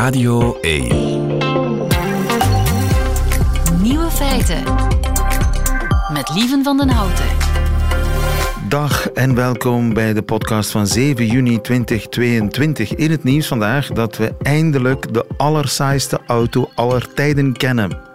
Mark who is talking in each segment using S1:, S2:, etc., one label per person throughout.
S1: Radio 1.
S2: Nieuwe feiten. Met Lieven van den Houten.
S3: Dag en welkom bij de podcast van 7 juni 2022. In het nieuws vandaag dat we eindelijk de allersaaiste auto aller tijden kennen.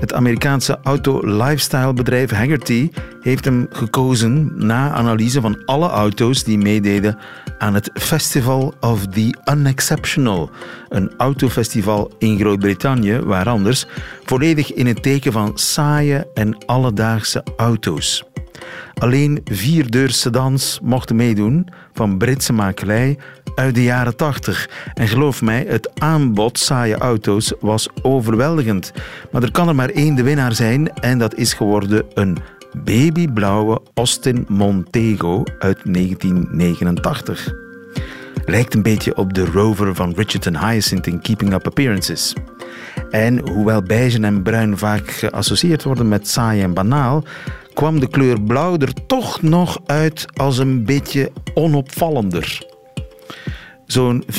S3: Het Amerikaanse auto-lifestyle-bedrijf Haggerty heeft hem gekozen na analyse van alle auto's die meededen aan het Festival of the Unexceptional, een autofestival in Groot-Brittannië, waar anders volledig in het teken van saaie en alledaagse auto's. Alleen vierdeur sedans mochten meedoen van Britse makelij uit de jaren 80. En geloof mij, het aanbod saaie auto's was overweldigend. Maar er kan er maar één de winnaar zijn en dat is geworden een babyblauwe Austin Montego uit 1989. Lijkt een beetje op de Rover van Richardson Hyacinth in Keeping Up Appearances. En hoewel beige en bruin vaak geassocieerd worden met saai en banaal, kwam de kleur blauw er toch nog uit als een beetje onopvallender. Zo'n 436.000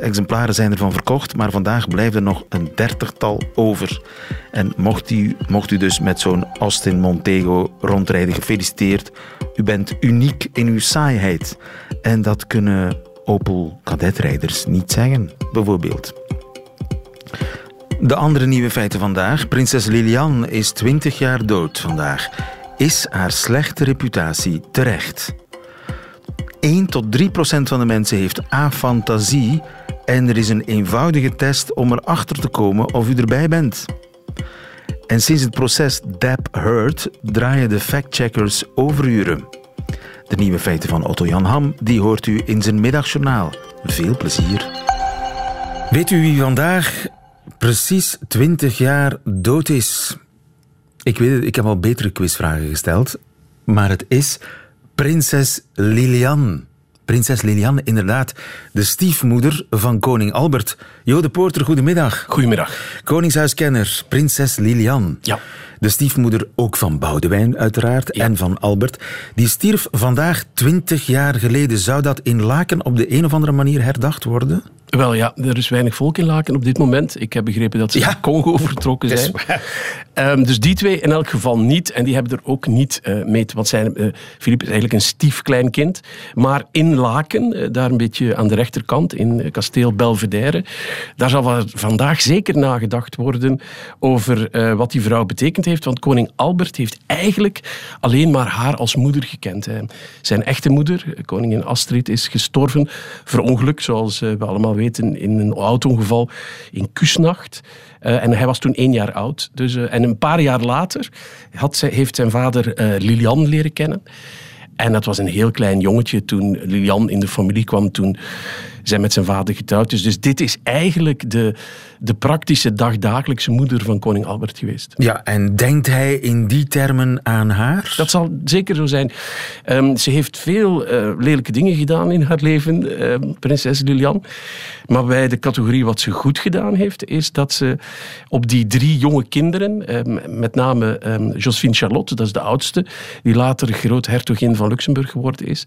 S3: exemplaren zijn ervan verkocht, maar vandaag blijft er nog een dertigtal over. En mocht u, mocht u dus met zo'n Austin Montego rondrijden, gefeliciteerd. U bent uniek in uw saaiheid. En dat kunnen Opel kadetrijders niet zeggen, bijvoorbeeld. De andere nieuwe feiten vandaag. Prinses Lilian is 20 jaar dood vandaag. Is haar slechte reputatie terecht? 1 tot 3 procent van de mensen heeft afantasie en er is een eenvoudige test om erachter te komen of u erbij bent. En sinds het proces Dap Heard draaien de factcheckers overuren. De nieuwe feiten van Otto Jan Ham die hoort u in zijn middagjournaal. Veel plezier. Weet u wie vandaag precies 20 jaar dood is? Ik weet het, ik heb al betere quizvragen gesteld, maar het is prinses Lilian. Prinses Lilian, inderdaad, de stiefmoeder van koning Albert. Jo de Poorter, goedemiddag.
S4: Goedemiddag.
S3: Koningshuiskenner, prinses Lilian.
S4: Ja.
S3: De stiefmoeder ook van Boudewijn, uiteraard, en van Albert. Die stierf vandaag 20 jaar geleden. Zou dat in Laken op de een of andere manier herdacht worden?
S4: Wel ja, er is weinig volk in Laken op dit moment. Ik heb begrepen dat ze
S3: Ja.
S4: naar Congo vertrokken zijn. Ehm, dus die twee in elk geval niet. En die hebben er ook niet eh, mee te... Want zijn, eh, Philippe is eigenlijk een stiefklein kind. Maar in Laken, eh, daar een beetje aan de rechterkant, in kasteel Belvedere, daar zal vandaag zeker nagedacht worden over wat die vrouw betekend heeft. Want koning Albert heeft eigenlijk alleen maar haar als moeder gekend. Zijn echte moeder, koningin Astrid, is gestorven verongeluk, zoals eh, we allemaal weten, in een auto-ongeval in Kusnacht. Eh, en hij was toen één jaar oud. Dus, eh, en een paar jaar later had zij, heeft zijn vader Lilian leren kennen. En dat was een heel klein jongetje toen Lilian in de familie kwam. Toen zij met zijn vader getrouwd is. Dus dit is eigenlijk de, de praktische dagdagelijkse moeder van koning Albert geweest.
S3: Ja, en denkt hij in die termen aan haar?
S4: Dat zal zeker zo zijn. Ehm, ze heeft veel eh, lelijke dingen gedaan in haar leven, ehm, prinses Lilian. Maar bij de categorie wat ze goed gedaan heeft, is dat ze op die drie jonge kinderen, ehm, met name ehm, Josephine Charlotte, dat is de oudste, die later groothertogin van Luxemburg geworden is,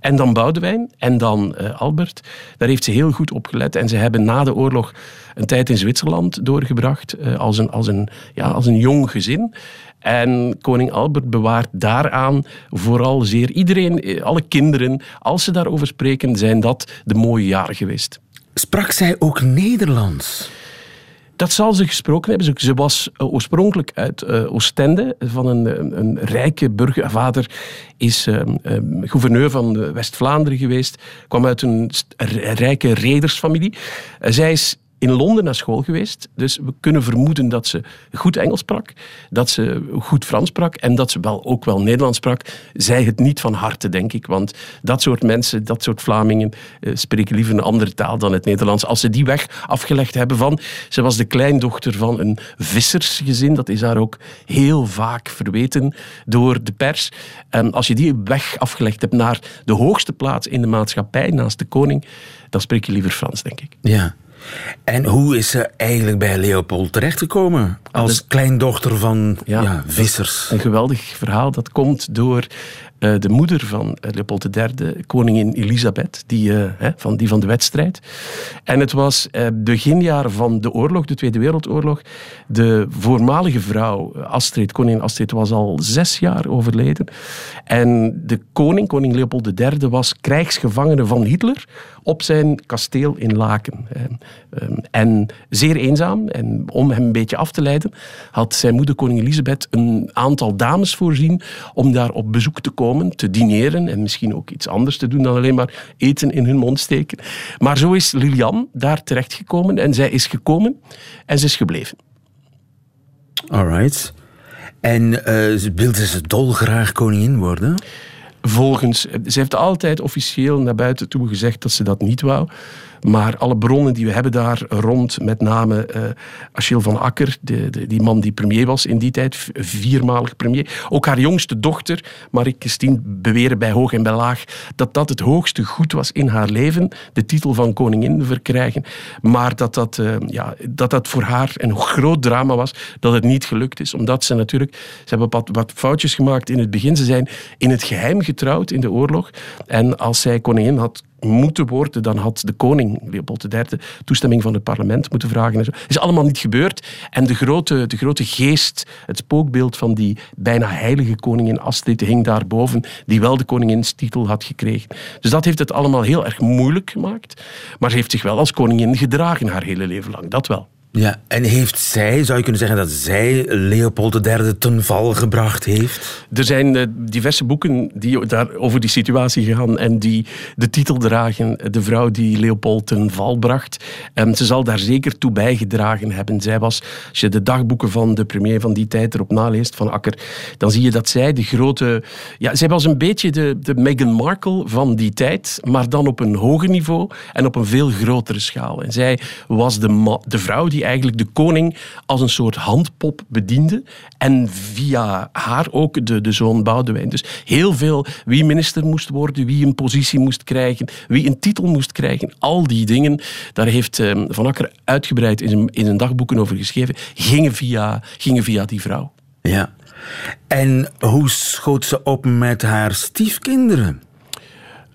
S4: en dan Boudewijn en dan eh, Albert, daar heeft ze heel goed op gelet. En ze hebben na de oorlog een tijd in Zwitserland doorgebracht eh, als, een, als, een, ja, als een jong gezin. En koning Albert bewaart daaraan vooral zeer iedereen, eh, alle kinderen, als ze daarover spreken, zijn dat de mooie jaren geweest.
S3: Sprak zij ook Nederlands?
S4: Dat zal ze gesproken hebben. Ze- was eh, oorspronkelijk uit eh, Oostende, van een, een, rijke burger. Haar vader is eh, eh, gouverneur van eh, West-Vlaanderen geweest, kwam uit een rijke redersfamilie. Zij is in Londen naar school geweest, dus we kunnen vermoeden dat ze goed Engels sprak, dat ze goed Frans sprak en dat ze wel, ook wel Nederlands sprak. Zij het niet van harte, denk ik, want dat soort mensen, dat soort Vlamingen, eh, spreken liever een andere taal dan het Nederlands. Als ze die weg afgelegd hebben van... Ze was de kleindochter van een vissersgezin, dat is haar ook heel vaak verweten door de pers. En als je die weg afgelegd hebt naar de hoogste plaats in de maatschappij, naast de koning, dan spreek je liever Frans, denk ik.
S3: Ja. En hoe is ze eigenlijk bij Leopold terechtgekomen? Als
S4: dat-
S3: kleindochter van ja.
S4: Ja,
S3: vissers.
S4: Een geweldig verhaal. Dat komt door eh, de moeder van eh, Leopold III, koningin Elisabeth, die, hè, van, die van de wedstrijd. En het was beginjaren van de oorlog, de Tweede Wereldoorlog. De voormalige vrouw, Astrid, koningin Astrid, was al zes jaar overleden. En de koning, koning Leopold III, was krijgsgevangene van Hitler op zijn kasteel in Laken. Ehm, en zeer eenzaam. En om hem een beetje af te leiden, had zijn moeder, koningin Elisabeth, een aantal dames voorzien om daar op bezoek te komen, te dineren en misschien ook iets anders te doen dan alleen maar eten in hun mond steken. Maar zo is Lilian daar terechtgekomen en zij is gekomen en ze is gebleven.
S3: Alright. En uh, wilde ze dolgraag koningin worden?
S4: Volgens, ze heeft altijd officieel naar buiten toe gezegd dat ze dat niet wou. Maar alle bronnen die we hebben daar rond, met name uh, Achille van Akker, de, die man die premier was in die tijd, viermalig premier. Ook haar jongste dochter, Marie Christine, beweren bij hoog en bij laag dat dat het hoogste goed was in haar leven, de titel van koningin verkrijgen. Maar dat dat, uh, ja, dat dat voor haar een groot drama was, dat het niet gelukt is. Omdat ze natuurlijk, ze hebben wat foutjes gemaakt in het begin. Ze zijn in het geheim getrouwd in de oorlog. En als zij koningin had moeten worden, dan had de koning, Leopold III, toestemming van het parlement moeten vragen. Dat is allemaal niet gebeurd. En de grote, de grote geest, het spookbeeld van die bijna heilige koningin Astrid hing daarboven, die wel de koninginstitel had gekregen. Dus dat heeft het allemaal heel erg moeilijk gemaakt. Maar ze heeft zich wel als koningin gedragen haar hele leven lang, dat wel.
S3: Ja, en heeft zij, zou je kunnen zeggen dat zij Leopold III ten val gebracht heeft?
S4: Er zijn uh, diverse boeken die daar over die situatie gaan en die de titel dragen, de vrouw die Leopold ten val bracht. Um, ze zal daar zeker toe bijgedragen hebben. Zij was, als je de dagboeken van de premier van die tijd erop naleest, van Akker, dan zie je dat zij de grote... Ja, zij was een beetje de, de Meghan Markle van die tijd, maar dan op een hoger niveau en op een veel grotere schaal. En zij was de, de vrouw die die eigenlijk de koning als een soort handpop bediende. En via haar ook de, de zoon Boudewijn. Dus heel veel wie minister moest worden, wie een positie moest krijgen, wie een titel moest krijgen. Al die dingen, daar heeft ehm, Van Akker uitgebreid in zijn, in zijn dagboeken over geschreven, gingen via, gingen via die vrouw.
S3: Ja. En hoe schoot ze op met haar stiefkinderen?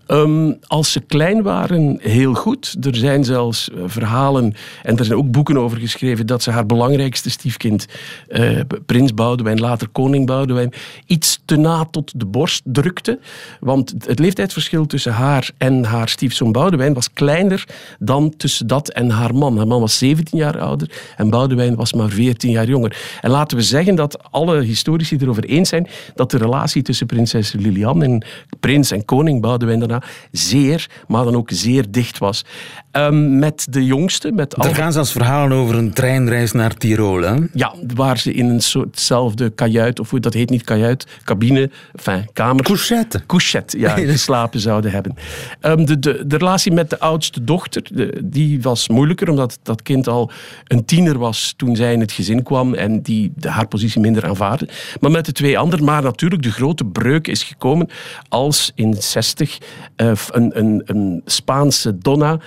S4: Ehm, als ze klein waren, heel goed. Er zijn zelfs eh, verhalen, en er zijn ook boeken over geschreven, dat ze haar belangrijkste stiefkind, uh, prins Boudewijn, later koning Boudewijn, iets te na tot de borst drukte. Want het leeftijdsverschil tussen haar en haar stiefzoon Boudewijn was kleiner dan tussen dat en haar man. Haar man was 17 jaar ouder en Boudewijn was maar 14 jaar jonger. En laten we zeggen dat alle historici erover eens zijn dat de relatie tussen prinses Lilian en prins en koning Boudewijn zeer, maar dan ook zeer dicht was. Um, met de jongste. Met
S3: Daar gaan zelfs verhalen over een treinreis naar Tirol. Hè?
S4: Ja, waar ze in een soortzelfde kajuit, of dat heet niet kajuit, cabine, enfin, kamer.
S3: Couchette.
S4: Couchette, ja, geslapen zouden hebben. Um, de, de, de, relatie met de oudste dochter, de, die was moeilijker, omdat dat kind al een tiener was toen zij in het gezin kwam en die de, haar positie minder aanvaarde. Maar met de twee anderen, maar natuurlijk de grote breuk is gekomen als in 60 uh, eh, een, een, een Spaanse donna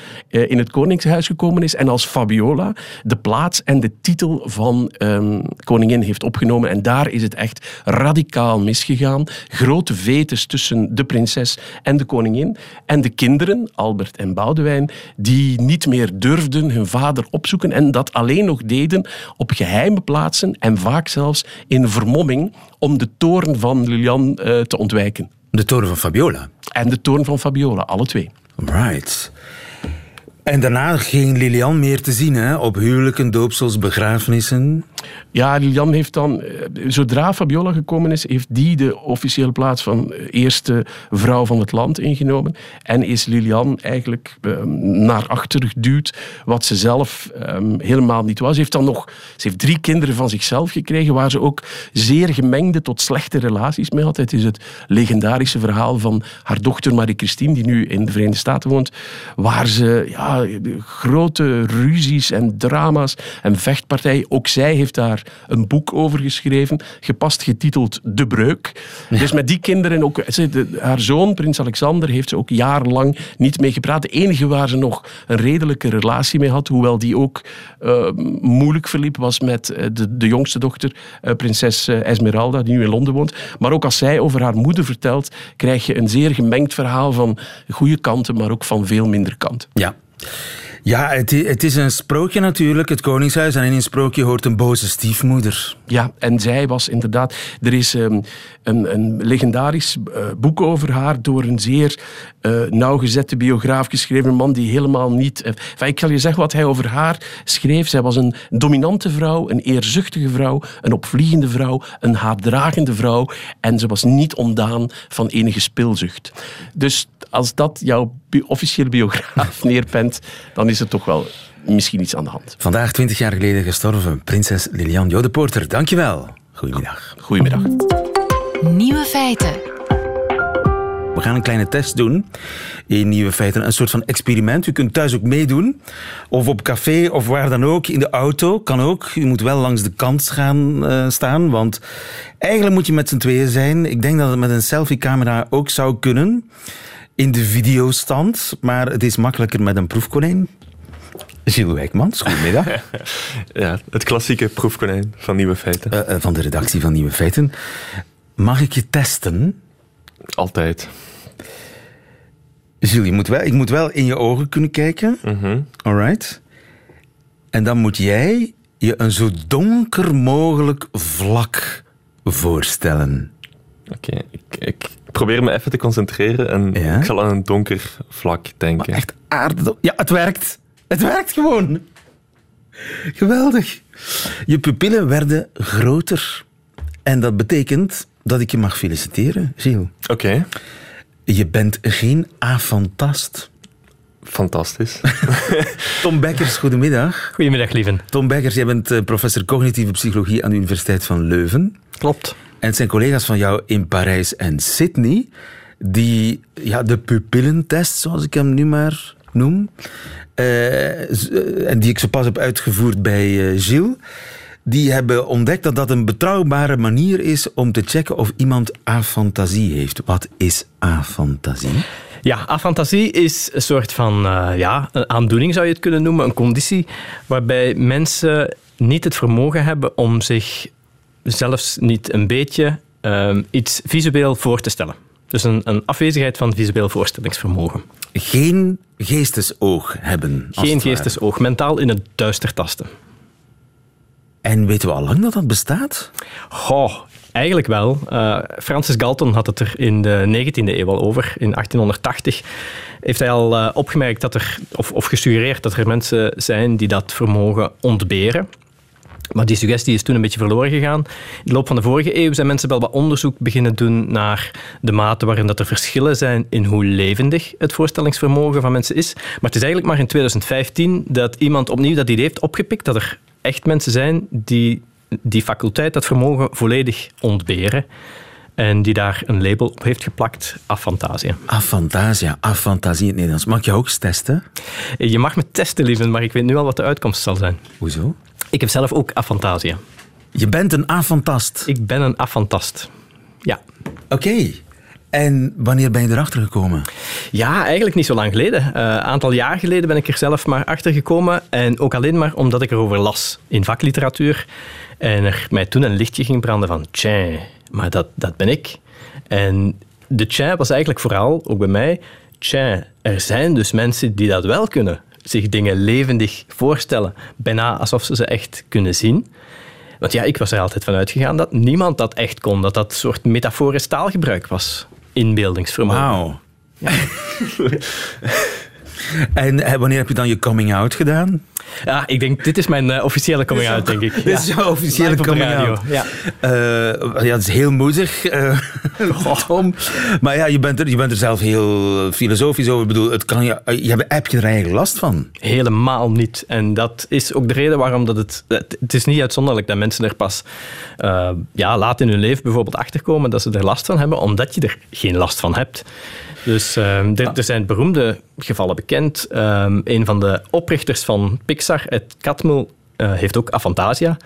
S4: in het Koningshuis gekomen is en als Fabiola de plaats en de titel van um, koningin heeft opgenomen. En daar is het echt radicaal misgegaan. Grote vetes tussen de prinses en de koningin. En de kinderen, Albert en Boudewijn, die niet meer durfden hun vader opzoeken en dat alleen nog deden op geheime plaatsen en vaak zelfs in vermomming om de toren van Lilian uh, te ontwijken.
S3: De toren van Fabiola?
S4: En de toren van Fabiola, alle twee.
S3: Right. En daarna geen Lilian meer te zien hè? op huwelijken, doopsels, begrafenissen.
S4: Ja, Lilian heeft dan, eh, zodra Fabiola gekomen is, heeft die de officiële plaats van eerste vrouw van het land ingenomen. En is Lilian eigenlijk ehm, naar achter geduwd, wat ze zelf ehm, helemaal niet was. Ze heeft dan nog, ze heeft drie kinderen van zichzelf gekregen, waar ze ook zeer gemengde tot slechte relaties mee had. Het is het legendarische verhaal van haar dochter Marie-Christine, die nu in de Verenigde Staten woont, waar ze ja, grote ruzies en drama's en vechtpartijen, ook zij heeft daar een boek over geschreven, gepast getiteld De Breuk. Dus met die kinderen ook... Ze, de- haar zoon, prins Alexander, heeft ze ook jarenlang niet mee gepraat. De enige waar ze nog een redelijke relatie mee had, hoewel die ook eh, moeilijk verliep, was met eh, de, de jongste dochter, eh, prinses Esmeralda, die nu in Londen woont. Maar ook als zij over haar moeder vertelt, krijg je een zeer gemengd verhaal van goede kanten, maar ook van veel minder kanten.
S3: Ja. Ja, het, het is een sprookje natuurlijk, het Koningshuis. En in een sprookje hoort een boze stiefmoeder.
S4: Ja, en zij was inderdaad... Er is ehm, een, een legendarisch eh, boek over haar door een zeer eh, nauwgezette biograaf geschreven man die helemaal niet... eh, enfin, ik zal je zeggen wat hij over haar schreef. Zij was een dominante vrouw, een eerzuchtige vrouw, een opvliegende vrouw, een haatdragende vrouw en ze was niet ontdaan van enige spilzucht. Dus als dat jouw bi- officiële biograaf neerpent, dan is er toch wel misschien iets aan de hand.
S3: Vandaag, 20 jaar geleden gestorven, prinses Lilian Jodepoorter. Dankjewel. Goedemiddag.
S4: Goedemiddag.
S2: Nieuwe feiten.
S3: We gaan een kleine test doen in Nieuwe Feiten. Een soort van experiment. U kunt thuis ook meedoen. Of op café of waar dan ook. In de auto kan ook. U moet wel langs de kant gaan eh, staan. Want eigenlijk moet je met z'n tweeën zijn. Ik denk dat het met een selfie-camera ook zou kunnen. In de videostand. Maar het is makkelijker met een proefkonijn. Gilles Wijkmans, goedemiddag.
S1: Ja, het klassieke proefkonijn van Nieuwe Feiten.
S3: Eh, eh, van de redactie van Nieuwe Feiten. Mag ik je testen?
S1: Altijd.
S3: Gilles, je moet wel, ik moet wel in je ogen kunnen kijken.
S1: Mhm.
S3: Alright. En dan moet jij je een zo donker mogelijk vlak voorstellen.
S1: Oké, ik, ik probeer me even te concentreren en
S3: Ja?
S1: ik zal aan een donker vlak denken.
S3: Echt aardig. Ja, het werkt. Het werkt gewoon. Geweldig. Je pupillen werden groter. En dat betekent dat ik je mag feliciteren, Gilles.
S1: Oké,
S3: Je bent geen afantast.
S1: fantastisch.
S3: Tom Bekkers, goedemiddag.
S5: Goedemiddag, lieven.
S3: Tom Bekkers, jij bent eh, professor cognitieve psychologie aan de Universiteit van Leuven.
S5: Klopt.
S3: En het zijn collega's van jou in Parijs en Sydney die ja, de pupillentest, zoals ik hem nu maar noem, eh, eh, en die ik zo pas heb uitgevoerd bij eh, Gilles, die hebben ontdekt dat dat een betrouwbare manier is om te checken of iemand afantasie heeft. Wat is afantasie?
S5: Ja, afantasie is een soort van eh, ja, een aandoening, zou je het kunnen noemen. Een conditie waarbij mensen niet het vermogen hebben om zich zelfs niet een beetje ehm, iets visueel voor te stellen. Dus een, een afwezigheid van visueel voorstellingsvermogen.
S3: Geen geestesoog hebben. als
S5: Geen geestesoog, mentaal in het duister tasten.
S3: En weten we al lang dat dat bestaat?
S5: Goh, eigenlijk wel. Eh, Francis Galton had het er in de 19e eeuw al over. In 1880 heeft hij al eh, opgemerkt dat er, of, of gesuggereerd dat er mensen zijn die dat vermogen ontberen. Maar die suggestie is toen een beetje verloren gegaan. In de loop van de vorige eeuw zijn mensen wel wat onderzoek beginnen doen naar de mate waarin dat er verschillen zijn in hoe levendig het voorstellingsvermogen van mensen is. Maar het is eigenlijk maar in 2015 dat iemand opnieuw dat idee heeft opgepikt dat er echt mensen zijn die die faculteit, dat vermogen, volledig ontberen. En die daar een label op heeft geplakt, afantasia.
S3: Afantasia, afantasie in het Nederlands. Mag jou ook eens testen?
S5: Je mag me testen, lieve, maar ik weet nu al wat de uitkomst zal zijn.
S3: Hoezo?
S5: Ik heb zelf ook afantasia.
S3: Je bent een afantast.
S5: Ik ben een afantast. Ja.
S3: Oké. En wanneer ben je erachter gekomen?
S5: Ja, eigenlijk niet zo lang geleden. Eh, Een aantal jaar geleden ben ik er zelf maar achter gekomen. En ook alleen maar omdat ik erover las in vakliteratuur. En er mij toen een lichtje ging branden van, maar dat, dat ben ik. En de tja was eigenlijk vooral, ook bij mij, tja, er zijn dus mensen die dat wel kunnen. Zich dingen levendig voorstellen, bijna alsof ze ze echt kunnen zien. Want ja, ik was er altijd van uitgegaan dat niemand dat echt kon. Dat dat een soort metaforisch taalgebruik was. Inbeeldingsvermogen.
S3: Wauw. en eh, wanneer heb je dan je coming out gedaan?
S5: Ja, ik denk, dit is mijn eh, officiële coming out, denk ik.
S3: Dit is jouw officiële
S5: Live op de
S3: coming
S5: radio,
S3: out.
S5: Ja.
S3: Eh, ja, het is heel moedig, Tom. Maar ja, je bent, er, je bent er zelf heel filosofisch over. Ik bedoel, het kan je, je hebt, heb je er eigenlijk last van?
S5: Helemaal niet. En dat is ook de reden waarom dat het... Het is niet uitzonderlijk dat mensen er pas ja, laat in hun leven bijvoorbeeld achterkomen dat ze er last van hebben, omdat je er geen last van hebt. Dus eh, er, er zijn beroemde gevallen bekend. Eh, een van de oprichters van Pixar, Ed Catmull, eh, heeft ook afantasia.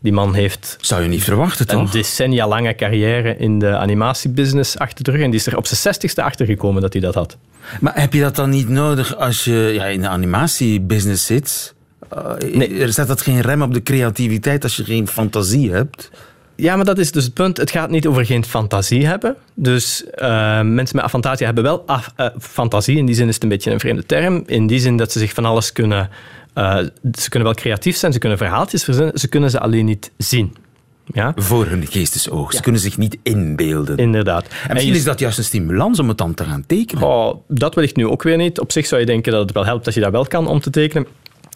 S5: Die man heeft
S3: Zou je niet verwachten,
S5: een
S3: toch?
S5: decennia lange carrière in de animatiebusiness achter de rug. En die is er op zijn zestigste achter gekomen dat hij dat had.
S3: Maar heb je dat dan niet nodig als je ja, in de animatiebusiness zit? Uh,
S5: Nee.
S3: Er zet dat geen rem op de creativiteit als je geen fantasie hebt?
S5: Ja, maar dat is dus het punt. Het gaat niet over geen fantasie hebben. Dus eh, mensen met afantasia hebben wel af- eh, fantasie. In die zin is het een beetje een vreemde term. In die zin dat ze zich van alles kunnen... eh, ze kunnen wel creatief zijn, ze kunnen verhaaltjes verzinnen, ze kunnen ze alleen niet zien. Ja,
S3: Voor hun geestesoog. Ze kunnen zich niet inbeelden.
S5: inderdaad.
S3: en misschien
S5: je-
S3: is dat juist een stimulans om het dan te gaan tekenen.
S5: Oh, dat wellicht nu ook weer niet. Op zich zou je denken dat het wel helpt dat je dat wel kan om te tekenen.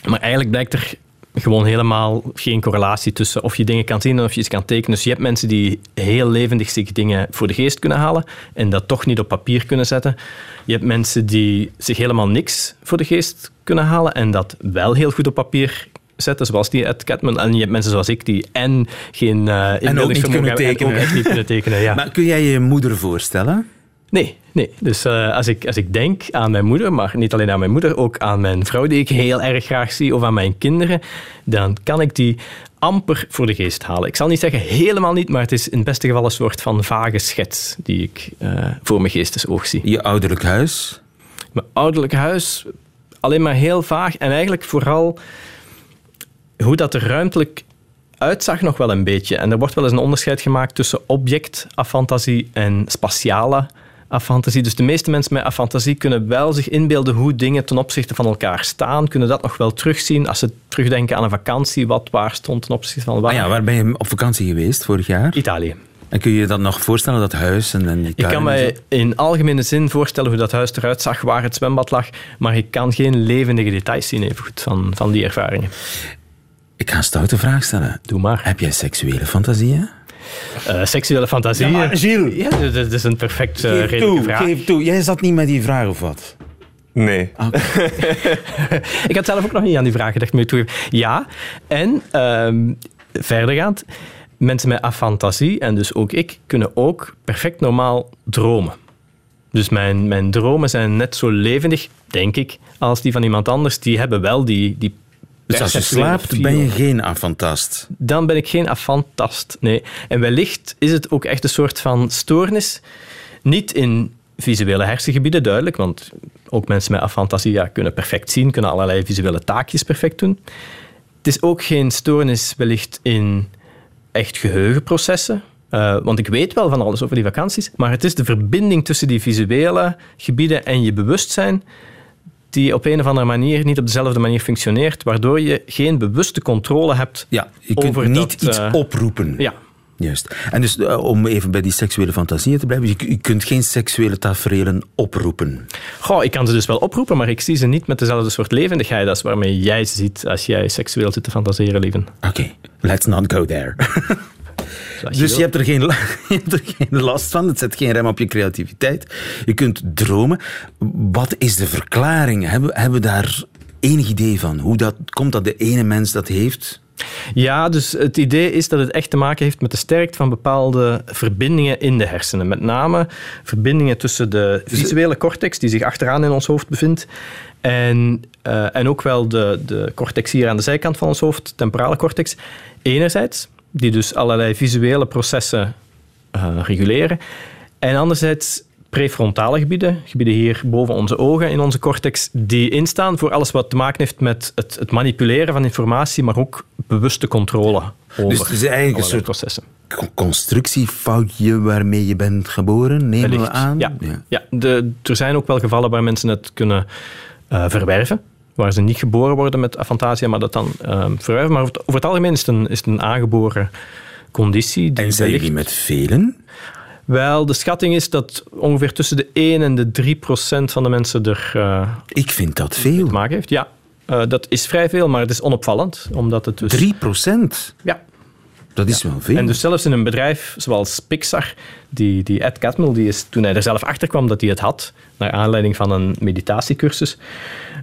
S5: Maar eigenlijk blijkt er gewoon helemaal geen correlatie tussen of je dingen kan zien en of je iets kan tekenen. Dus je hebt mensen die heel levendig zich dingen voor de geest kunnen halen en dat toch niet op papier kunnen zetten. Je hebt mensen die zich helemaal niks voor de geest kunnen halen en dat wel heel goed op papier zetten, zoals die Ed Catmull. En je hebt mensen zoals ik die en geen uh,
S3: kunnen tekenen.
S5: En ook echt niet kunnen tekenen, ja.
S3: Maar kun jij je moeder voorstellen?
S5: Nee, nee. Dus eh, als, ik, als ik denk aan mijn moeder, maar niet alleen aan mijn moeder, ook aan mijn vrouw die ik heel erg graag zie, of aan mijn kinderen, dan kan ik die amper voor de geest halen. Ik zal niet zeggen helemaal niet, maar het is in het beste geval een soort van vage schets die ik eh, voor mijn geestesoog zie.
S3: Je ouderlijk huis?
S5: Mijn ouderlijk huis, alleen maar heel vaag. En eigenlijk vooral hoe dat er ruimtelijk uitzag nog wel een beetje. En er wordt wel eens een onderscheid gemaakt tussen object-afantasie en spatiale afantasie. Dus de meeste mensen met afantasie kunnen wel zich inbeelden hoe dingen ten opzichte van elkaar staan, kunnen dat nog wel terugzien als ze terugdenken aan een vakantie, wat waar stond ten opzichte van waar.
S3: Ah ja, waar ben je op vakantie geweest vorig jaar?
S5: Italië.
S3: En kun je je dat nog voorstellen, dat huis en, en die
S5: Ik kan mij in algemene zin voorstellen hoe dat huis eruit zag, waar het zwembad lag, maar ik kan geen levendige details zien evengoed van, van die ervaringen.
S3: Ik ga een stoute vraag stellen.
S5: Doe maar.
S3: Heb jij seksuele fantasieën?
S5: Eh, seksuele fantasieën.
S3: Ja, maar Gilles.
S5: Ja, dat- dat is een perfect eh,
S3: geef
S5: redelijke
S3: toe,
S5: vraag.
S3: geef toe. Jij zat niet met die vraag of wat?
S1: Nee.
S5: Ik had zelf ook nog niet aan die vraag gedacht, moet ik toegeven. Ja, en ehm, verdergaand, mensen met afantasie, en dus ook ik, kunnen ook perfect normaal dromen. Dus mijn, mijn dromen zijn net zo levendig, denk ik, als die van iemand anders. Die hebben wel die, die
S3: Dus als je slaapt, ben je geen afantast.
S5: dan ben ik geen afantast. Nee. En wellicht is het ook echt een soort van stoornis. Niet in visuele hersengebieden, duidelijk, want ook mensen met afantasie kunnen perfect zien, kunnen allerlei visuele taakjes perfect doen. Het is ook geen stoornis wellicht in echt geheugenprocessen. Eh, want ik weet wel van alles over die vakanties, maar het is de verbinding tussen die visuele gebieden en je bewustzijn die op een of andere manier niet op dezelfde manier functioneert, waardoor je geen bewuste controle hebt
S3: Ja, je kunt
S5: over
S3: niet
S5: dat,
S3: iets
S5: eh,
S3: oproepen.
S5: Ja,
S3: Juist. En dus eh, om even bij die seksuele fantasieën te blijven, je, je kunt geen seksuele tafereelen oproepen.
S5: Goh, ik kan ze dus wel oproepen, maar ik zie ze niet met dezelfde soort levendigheid als waarmee jij ze ziet als jij seksueel zit te fantaseren, lieven.
S3: Oké, let's not go there. Dus je hebt, er geen, la- je hebt er geen last van, het zet geen rem op je creativiteit. Je kunt dromen. Wat is de verklaring? Hebben, hebben we daar enig idee van? Hoe dat komt dat de ene mens dat heeft?
S5: Ja, dus het idee is dat het echt te maken heeft met de sterkte van bepaalde verbindingen in de hersenen. Met name verbindingen tussen de visuele cortex, die zich achteraan in ons hoofd bevindt, en, eh, en ook wel de, de cortex hier aan de zijkant van ons hoofd, temporale cortex, enerzijds, die dus allerlei visuele processen eh, reguleren, en anderzijds prefrontale gebieden, gebieden hier boven onze ogen in onze cortex, die instaan voor alles wat te maken heeft met het, het manipuleren van informatie, maar ook bewuste controle over
S3: Dus het is eigenlijk een soort
S5: processen.
S3: co- constructiefoutje waarmee je bent geboren, nemen we aan?
S5: Ja, ja. de, er zijn ook wel gevallen waar mensen het kunnen eh, verwerven. Waar ze niet geboren worden met afantasia, maar dat dan ehm, verwerven. Maar over het, algemeen is het een, is het een aangeboren conditie. Die
S3: En zijn jullie met velen?
S5: Wel, de schatting is dat ongeveer tussen de 1 en de 3 procent van de mensen er eh,
S3: Ik vind dat
S5: te
S3: veel.
S5: maken heeft. Ja, eh, dat is vrij veel, maar het is onopvallend. Omdat het dus...
S3: 3 procent?
S5: Ja,
S3: Dat is wel veel.
S5: En dus zelfs in een bedrijf zoals Pixar, die, die Ed Catmull, die is, toen hij er zelf achter kwam dat hij het had, naar aanleiding van een meditatiecursus,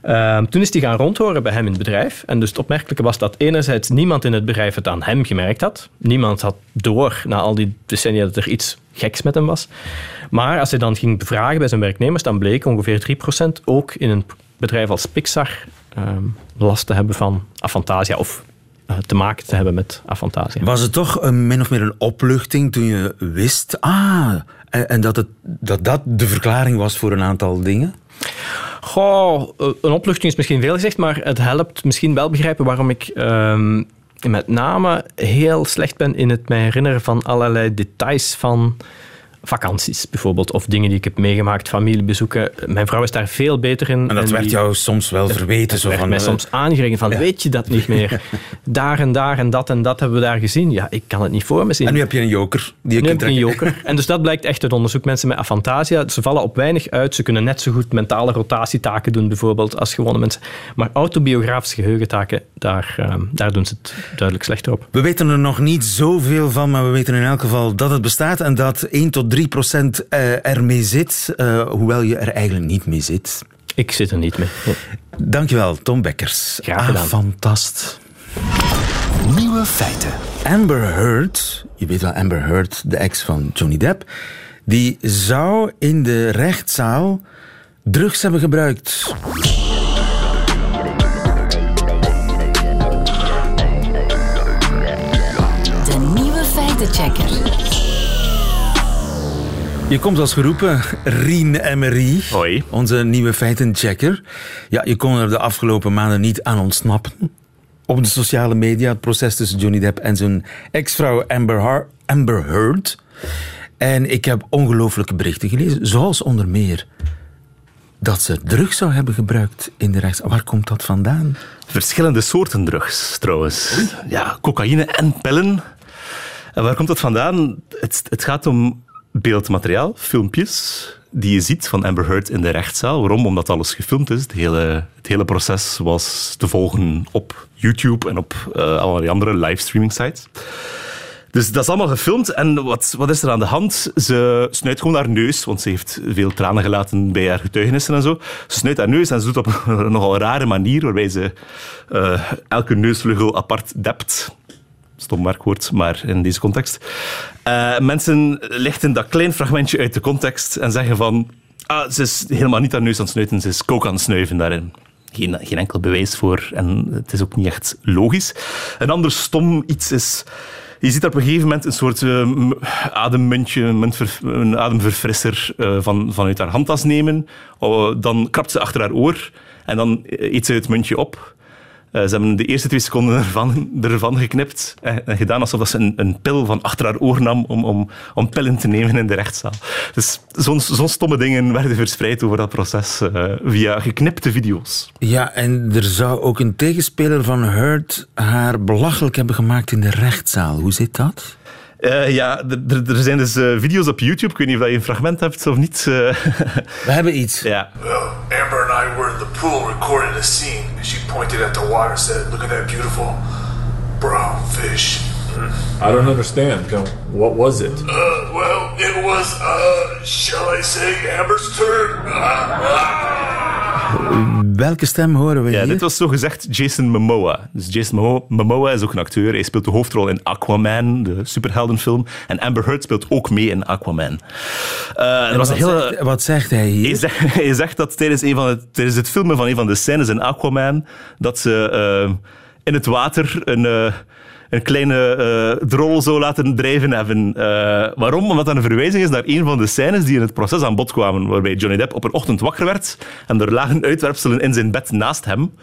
S5: ehm, toen is hij gaan rondhoren bij hem in het bedrijf. En dus het opmerkelijke was dat enerzijds niemand in het bedrijf het aan hem gemerkt had. Niemand had door, na al die decennia, dat er iets geks met hem was. Maar als hij dan ging bevragen bij zijn werknemers, dan bleek ongeveer 3% ook in een bedrijf als Pixar ehm, last te hebben van afantasia of eh, te maken te hebben met afantasia.
S3: Was het toch een, min of meer een opluchting toen je wist, ah, en, en dat, het, dat dat de verklaring was voor een aantal dingen?
S5: Goh, eh, een opluchting is misschien veel gezegd, maar het helpt misschien wel begrijpen waarom ik ehm, met name heel slecht ben in het mij herinneren van allerlei details van vakanties bijvoorbeeld, of dingen die ik heb meegemaakt, familiebezoeken. Mijn vrouw is daar veel beter in.
S3: En dat werd
S5: die-
S3: jou soms wel verweten. Zo van,
S5: mij
S3: eh,
S5: soms aangerekend van, weet je dat niet meer? Daar en daar en dat en dat hebben we daar gezien. Ja, ik kan het niet voor me zien.
S3: En nu heb je een joker die je
S5: Nu
S3: kunt
S5: heb een joker. En dus dat blijkt echt uit onderzoek. Mensen met afantasia, ze vallen op weinig uit. Ze kunnen net zo goed mentale rotatietaken doen, bijvoorbeeld, als gewone mensen. Maar autobiografische geheugentaken, daar, ehm, daar doen ze het duidelijk slechter op.
S3: We weten er nog niet zoveel van, maar we weten in elk geval dat het bestaat en dat 1 tot 3 procent eh, ermee zit, eh, hoewel je er eigenlijk niet mee zit.
S5: Ik zit er niet mee. Nee.
S3: Dankjewel, Tom Bekkers.
S5: Graag gedaan.
S3: Ah, fantast.
S6: Nieuwe feiten.
S3: Amber Heard, je weet wel Amber Heard, de ex van Johnny Depp, die zou in de rechtszaal drugs hebben gebruikt.
S2: De nieuwe feitenchecker.
S3: Je komt als geroepen, Rien Emery,
S1: Hoi.
S3: onze nieuwe feitenchecker. Ja, je kon er de afgelopen maanden niet aan ontsnappen. Op de sociale media, het proces tussen Johnny Depp en zijn ex-vrouw Amber, Har- Amber Heard. En ik heb ongelooflijke berichten gelezen, zoals onder meer dat ze drugs zou hebben gebruikt in de rechts. Waar komt dat vandaan?
S7: Verschillende soorten drugs, trouwens. Ja, cocaïne en pillen. En waar komt dat vandaan? Het, het gaat om beeldmateriaal, filmpjes, die je ziet van Amber Heard in de rechtszaal. Waarom? Omdat alles gefilmd is. Het hele, het hele proces was te volgen op YouTube en op eh, allerlei andere livestreaming sites. Dus dat is allemaal gefilmd. En wat, wat is er aan de hand? Ze snuit gewoon haar neus, want ze heeft veel tranen gelaten bij haar getuigenissen en zo. Ze snuit haar neus en ze doet op een nogal rare manier, waarbij ze eh, elke neusvleugel apart dept. Stom werkwoord, maar in deze context. Eh, mensen lichten dat klein fragmentje uit de context en zeggen van... Ah, ze is helemaal niet haar neus aan het snuiten, ze is coke aan het snuiven daarin. Geen, geen enkel bewijs voor en het is ook niet echt logisch. Een ander stom iets is... Je ziet op een gegeven moment een soort eh, ademmuntje, een, ademverfrisser eh, van, vanuit haar handtas nemen. Oh, dan krabt ze achter haar oor en dan eet ze het muntje op. Eh, ze hebben de eerste twee seconden ervan, ervan geknipt en, en gedaan alsof dat ze een, een pil van achter haar oor nam om, om, om pillen te nemen in de rechtszaal. Dus zo'n zo'n stomme dingen werden verspreid over dat proces eh, via geknipte video's.
S3: Ja, en er zou ook een tegenspeler van Heard haar belachelijk hebben gemaakt in de rechtszaal. Hoe zit dat?
S7: Eh, ja, er- zijn dus eh, video's op YouTube. Ik weet niet of je een fragment hebt of niet. eh.
S3: We hebben iets.
S7: ja.
S8: Well, Amber and I were in the pool recording the scene. And She pointed at the water, said, "Look at that beautiful brown fish."
S9: I don't understand. Go- What was it?
S8: Uh, well, it was, uh, shall I say, Amber's turn.
S3: Welke stem horen we
S7: Ja,
S3: hier?
S7: dit was zo gezegd Jason Momoa. Dus Jason Momo- Momoa is ook een acteur. Hij speelt de hoofdrol in Aquaman, de superheldenfilm. En Amber Heard speelt ook mee in Aquaman. Eh, er was een
S3: wat,
S7: hele...
S3: zegt, wat zegt hij hier?
S7: Hij zegt, hij zegt dat tijdens, een van het, tijdens het filmen van een van de scènes in Aquaman, dat ze eh, in het water een, eh, een kleine eh drol zo laten drijven hebben. Eh, waarom? Omdat dat een verwijzing is naar een van de scènes die in het proces aan bod kwamen, waarbij Johnny Depp op een ochtend wakker werd en er lagen uitwerpselen in zijn bed naast hem,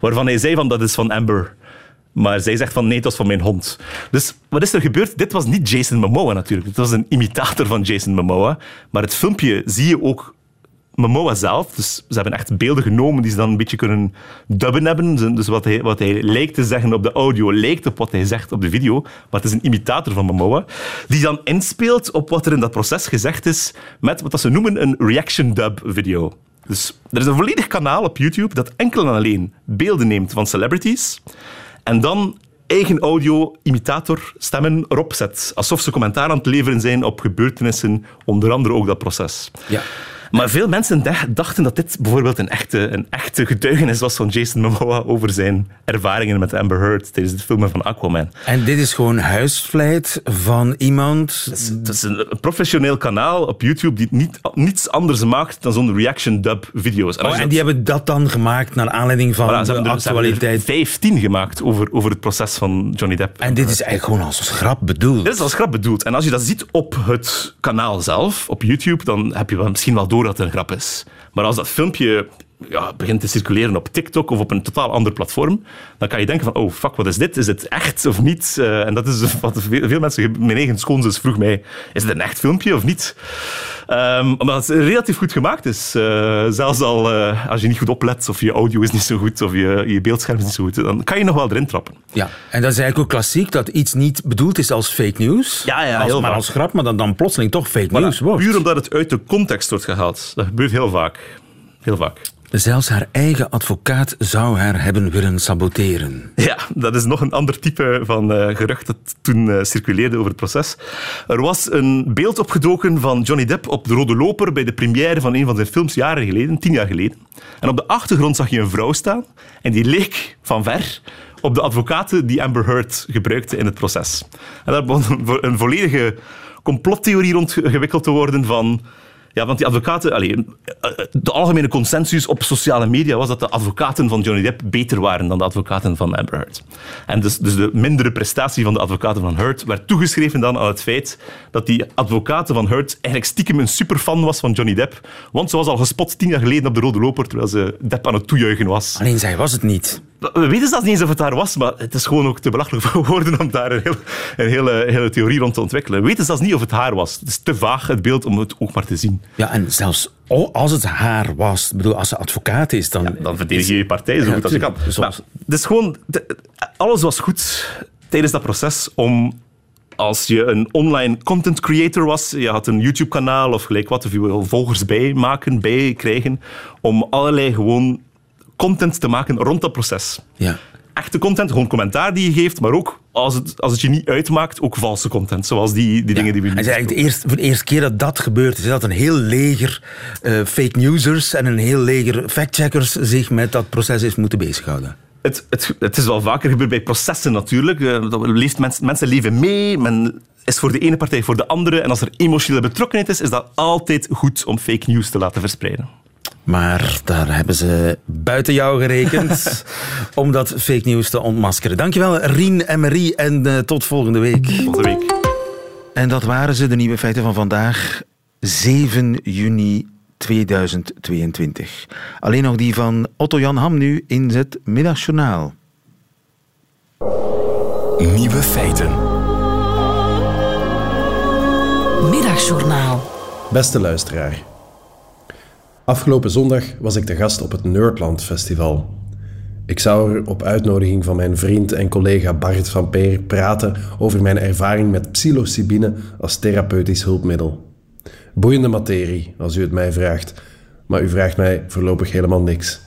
S7: waarvan hij zei van dat is van Amber. Maar zij zegt van nee, het was van mijn hond. Dus wat is er gebeurd? Dit was niet Jason Momoa natuurlijk. Het was een imitator van Jason Momoa. Maar het filmpje zie je ook Momoa zelf. Dus ze hebben echt beelden genomen die ze dan een beetje kunnen dubben hebben. Dus wat hij, wat hij lijkt te zeggen op de audio lijkt op wat hij zegt op de video. Maar het is een imitator van Momoa. Die dan inspeelt op wat er in dat proces gezegd is met wat ze noemen een reaction dub video. Dus er is een volledig kanaal op YouTube dat enkel en alleen beelden neemt van celebrities. En dan eigen audio, imitator, stemmen erop zet. Alsof ze commentaar aan het leveren zijn op gebeurtenissen, onder andere ook dat proces.
S3: Ja.
S7: Maar veel mensen dach- dachten dat dit bijvoorbeeld een echte, een echte getuigenis was van Jason Momoa over zijn ervaringen met Amber Heard tijdens het filmen van Aquaman.
S3: En dit is gewoon huisvleit van iemand...
S7: Het is een een professioneel kanaal op YouTube die niet, niets anders maakt dan zo'n reaction dub video's. als
S3: Oh, en
S7: dat-
S3: die hebben dat dan gemaakt naar aanleiding van
S7: Voilà,
S3: de
S7: er- er
S3: actualiteit.
S7: 15 gemaakt over, over het proces van Johnny Depp.
S3: En dit is eigenlijk gewoon als grap bedoeld.
S7: Dit is als grap bedoeld. En als je dat ziet op het kanaal zelf, op YouTube, dan heb je wel misschien wel door dat een grap is. Maar als dat filmpje ja, begint te circuleren op TikTok of op een totaal ander platform, dan kan je denken van, oh fuck, wat is dit? Is dit echt of niet? Eh, en dat is wat veel, veel mensen... Mijn eigen schoonzus vroeg mij, is het een echt filmpje of niet? Ehm, omdat het relatief goed gemaakt is. Eh, zelfs al eh, als je niet goed oplet, of je audio is niet zo goed, of je, je beeldscherm is niet zo goed, dan kan je nog wel erin trappen.
S3: Ja, en dat is eigenlijk ook klassiek, dat iets niet bedoeld is als fake news.
S7: Ja, ja,
S3: als,
S7: heel
S3: maar
S7: vaak.
S3: als grap, maar dan, dan plotseling toch fake
S7: Voilà.
S3: news wordt.
S7: Puur omdat het uit de context wordt gehaald. Dat gebeurt heel vaak. Heel vaak.
S3: Zelfs haar eigen advocaat zou haar hebben willen saboteren.
S7: Ja, dat is nog een ander type van eh, gerucht dat toen eh, circuleerde over het proces. Er was een beeld opgedoken van Johnny Depp op de Rode Loper bij de première van een van zijn films jaren geleden, tien jaar geleden. En op de achtergrond zag je een vrouw staan en die leek van ver op de advocaten die Amber Heard gebruikte in het proces. En daar begon een vo- een volledige complottheorie rond ge- gewikkeld te worden van... Ja, want die advocaten... Eh, de algemene consensus op sociale media was dat de advocaten van Johnny Depp beter waren dan de advocaten van Amber Heard. En dus, dus de mindere prestatie van de advocaten van Heard werd toegeschreven dan aan het feit dat die advocaten van Heard eigenlijk stiekem een superfan was van Johnny Depp. Want ze was al gespot tien jaar geleden op de Rode Loper terwijl ze Depp aan het toejuichen was.
S3: Alleen zij was het niet.
S7: We weten zelfs niet eens of het daar was, maar het is gewoon ook te belachelijk voor woorden om daar een, heel, een hele, hele theorie rond te ontwikkelen. We weten zelfs niet of het haar was. Het is te vaag, het beeld, om het ook maar te zien.
S3: Ja, en zelfs als het haar was, bedoel, als ze advocaat is, dan...
S7: Dan verdedig je je partij zo goed als je kan. Maar is gewoon... alles was goed tijdens dat proces om... Als je een online content creator was, je had een YouTube-kanaal of gelijk wat, of je wil volgers bij maken, bij krijgen, om allerlei gewoon content te maken rond dat proces.
S3: Ja.
S7: Echte content, gewoon commentaar die je geeft, maar ook als het, als het je niet uitmaakt, ook valse content, zoals die, die dingen die we nu
S3: Het is eigenlijk de eerste, voor de eerste keer dat dat gebeurt. is dat een heel leger eh, fake newsers en een heel leger factcheckers zich met dat proces heeft moeten bezighouden.
S7: Het, het, het is wel vaker gebeurd bij processen natuurlijk. Eh, dat leeft mens, mensen leven mee, men is voor de ene partij voor de andere. En als er emotionele betrokkenheid is, is dat altijd goed om fake news te laten verspreiden.
S3: Maar daar hebben ze buiten jou gerekend om dat fake news te ontmaskeren. Dankjewel Rien en Marie en eh, tot volgende week.
S7: Volgende week.
S3: En dat waren ze, de nieuwe feiten van vandaag, 7 juni 2022. Alleen nog die van Otto-Jan Ham nu in het Middagjournaal.
S6: Nieuwe feiten.
S2: Middagjournaal.
S10: Beste luisteraar. Afgelopen zondag was ik de gast op het Nerdland Festival. Ik zou er op uitnodiging van mijn vriend en collega Bart van Peer praten over mijn ervaring met psilocybine als therapeutisch hulpmiddel. Boeiende materie, als u het mij vraagt, maar u vraagt mij voorlopig helemaal niks.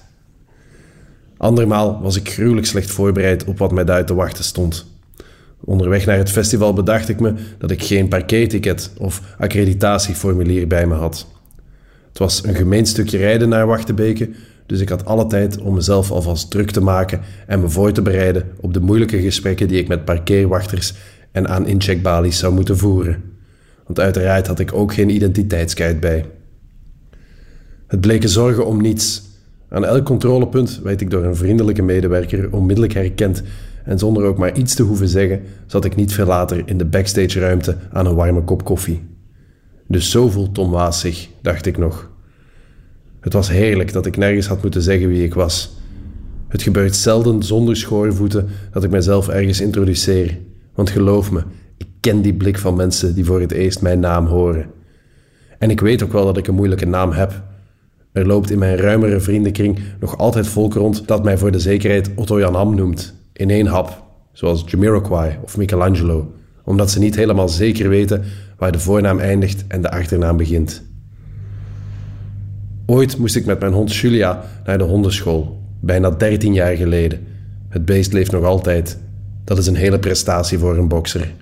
S10: Andermaal was ik gruwelijk slecht voorbereid op wat mij daar te wachten stond. Onderweg naar het festival bedacht ik me dat ik geen parkeerticket of accreditatieformulier bij me had. Het was een gemeen stukje rijden naar Wachtebeke, dus ik had alle tijd om mezelf alvast druk te maken en me voor te bereiden op de moeilijke gesprekken die ik met parkeerwachters en aan incheckbalies zou moeten voeren. Want uiteraard had ik ook geen identiteitskaart bij. Het bleken zorgen om niets. Aan elk controlepunt werd ik door een vriendelijke medewerker onmiddellijk herkend en zonder ook maar iets te hoeven zeggen, zat ik niet veel later in de backstage-ruimte aan een warme kop koffie. Dus zo voelt Tom Waas zich, dacht ik nog. Het was heerlijk dat ik nergens had moeten zeggen wie ik was. Het gebeurt zelden zonder schoorvoeten dat ik mezelf ergens introduceer. Want geloof me, ik ken die blik van mensen die voor het eerst mijn naam horen. En ik weet ook wel dat ik een moeilijke naam heb. Er loopt in mijn ruimere vriendenkring nog altijd volk rond dat mij voor de zekerheid Otto Jan Ham noemt. In één hap, zoals Jamiroquai of Michelangelo, omdat ze niet helemaal zeker weten waar de voornaam eindigt en de achternaam begint. Ooit moest ik met mijn hond Julia naar de hondenschool, bijna 13 jaar geleden. Het beest leeft nog altijd. Dat is een hele prestatie voor een bokser.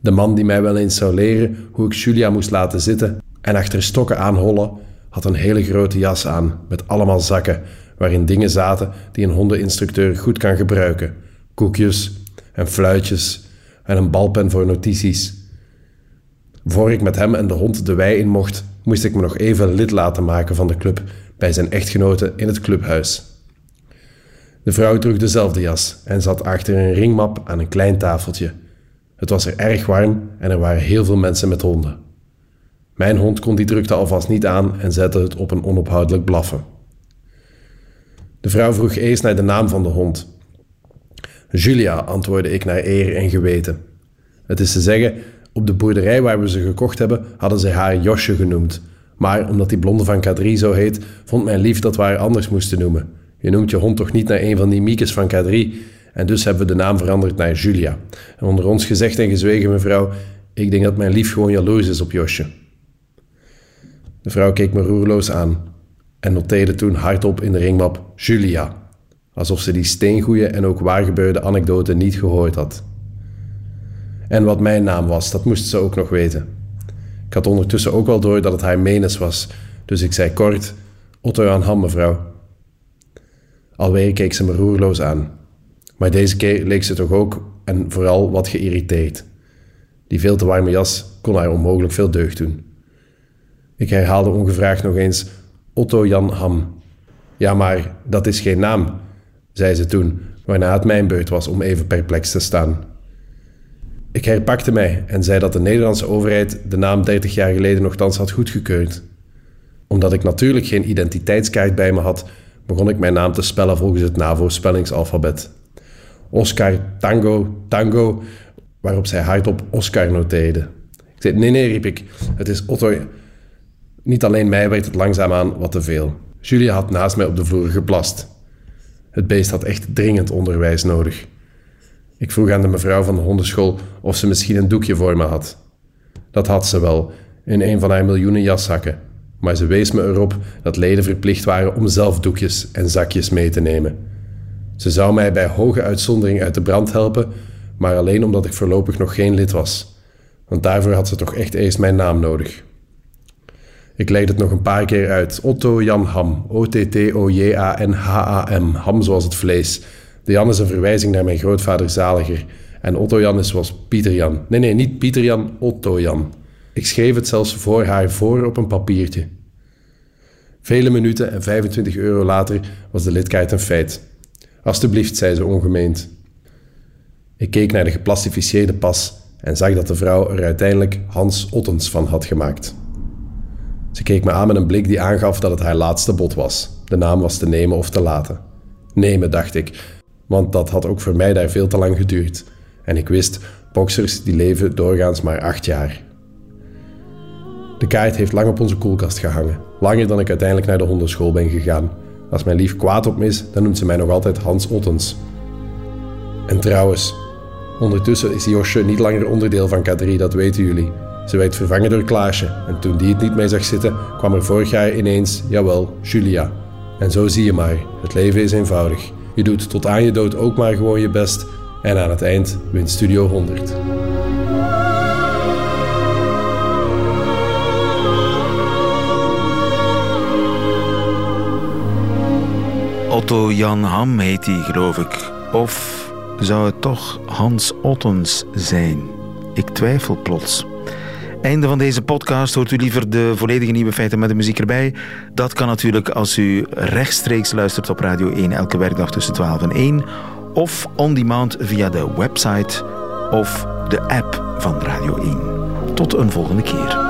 S10: De man die mij wel eens zou leren hoe ik Julia moest laten zitten en achter stokken aanhollen, had een hele grote jas aan met allemaal zakken waarin dingen zaten die een hondeninstructeur goed kan gebruiken. Koekjes en fluitjes en een balpen voor notities. Voor ik met hem en de hond de wei in mocht, moest ik me nog even lid laten maken van de club bij zijn echtgenote in het clubhuis. De vrouw droeg dezelfde jas en zat achter een ringmap aan een klein tafeltje. Het was er erg warm en er waren heel veel mensen met honden. Mijn hond kon die drukte alvast niet aan en zette het op een onophoudelijk blaffen. De vrouw vroeg eerst naar de naam van de hond. Julia, antwoordde ik naar eer en geweten. Het is te zeggen, op de boerderij waar we ze gekocht hebben, hadden ze haar Josje genoemd. Maar omdat die blonde van K3 zo heet, vond mijn lief dat we haar anders moesten noemen. Je noemt je hond toch niet naar een van die miekes van K3? En dus hebben we de naam veranderd naar Julia. En onder ons gezegd en gezwegen, mevrouw, ik denk dat mijn lief gewoon jaloers is op Josje. De vrouw keek me roerloos aan en noteerde toen hardop in de ringmap Julia, alsof ze die steengoeie en ook waargebeurde anekdote niet gehoord had. En wat mijn naam was, dat moest ze ook nog weten. Ik had ondertussen ook wel door dat het haar Menes was, dus ik zei kort: Otto aan Ham, mevrouw. Alweer keek ze me roerloos aan. Maar deze keer leek ze toch ook en vooral wat geïrriteerd. Die veel te warme jas kon haar onmogelijk veel deugd doen. Ik herhaalde ongevraagd nog eens Otto Jan Ham. Ja, maar dat is geen naam, zei ze toen, waarna het mijn beurt was om even perplex te staan. Ik herpakte mij en zei dat de Nederlandse overheid de naam 30 jaar geleden nogthans had goedgekeurd. Omdat ik natuurlijk geen identiteitskaart bij me had, begon ik mijn naam te spellen volgens het NAVO-spellingsalfabet. Oscar Tango Tango, waarop zij hardop Oscar noteerde. Ik zei, nee, nee, riep ik, het is Otto. Niet alleen mij werd het langzaamaan wat te veel. Julia had naast mij op de vloer geplast. Het beest had echt dringend onderwijs nodig. Ik vroeg aan de mevrouw van de hondenschool of ze misschien een doekje voor me had. Dat had ze wel, in een van haar miljoenen jaszakken. Maar ze wees me erop dat leden verplicht waren om zelf doekjes en zakjes mee te nemen. Ze zou mij bij hoge uitzondering uit de brand helpen, maar alleen omdat ik voorlopig nog geen lid was. Want daarvoor had ze toch echt eerst mijn naam nodig. Ik leid het nog een paar keer uit. Otto Jan Ham. O-T-T-O-J-A-N-H-A-M. Ham zoals het vlees. De Jan is een verwijzing naar mijn grootvader Zaliger. En Otto Jan zoals Pieter Jan. Nee, nee, niet Pieter Jan, Otto Jan. Ik schreef het zelfs voor haar voor op een papiertje. Vele minuten en 25 euro later was de lidkaart een feit. Alsjeblieft, zei ze ongemeend. Ik keek naar de geplastificeerde pas en zag dat de vrouw er uiteindelijk Hans Ottens van had gemaakt. Ze keek me aan met een blik die aangaf dat het haar laatste bod was. De naam was te nemen of te laten. Nemen, dacht ik, want dat had ook voor mij daar veel te lang geduurd. En ik wist, boxers die leven doorgaans maar acht jaar. De kaart heeft lang op onze koelkast gehangen. Langer dan ik uiteindelijk naar de hondenschool ben gegaan. Als mijn lief kwaad op me is, dan noemt ze mij nog altijd Hans Ottens. En trouwens, ondertussen is Josje niet langer onderdeel van K3, dat weten jullie. Ze werd vervangen door Klaasje en toen die het niet mee zag zitten, kwam er vorig jaar ineens, jawel, Julia. En zo zie je maar, het leven is eenvoudig. Je doet tot aan je dood ook maar gewoon je best en aan het eind wint Studio 100.
S3: Otto Jan Ham heet hij, geloof ik. Of zou het toch Hans Ottens zijn? Ik twijfel plots. Einde van deze podcast. Hoort u liever de volledige nieuwe feiten met de muziek erbij? Dat kan natuurlijk als u rechtstreeks luistert op Radio 1 elke werkdag tussen 12 en 1. Of on demand via de website of de app van Radio 1. Tot een volgende keer.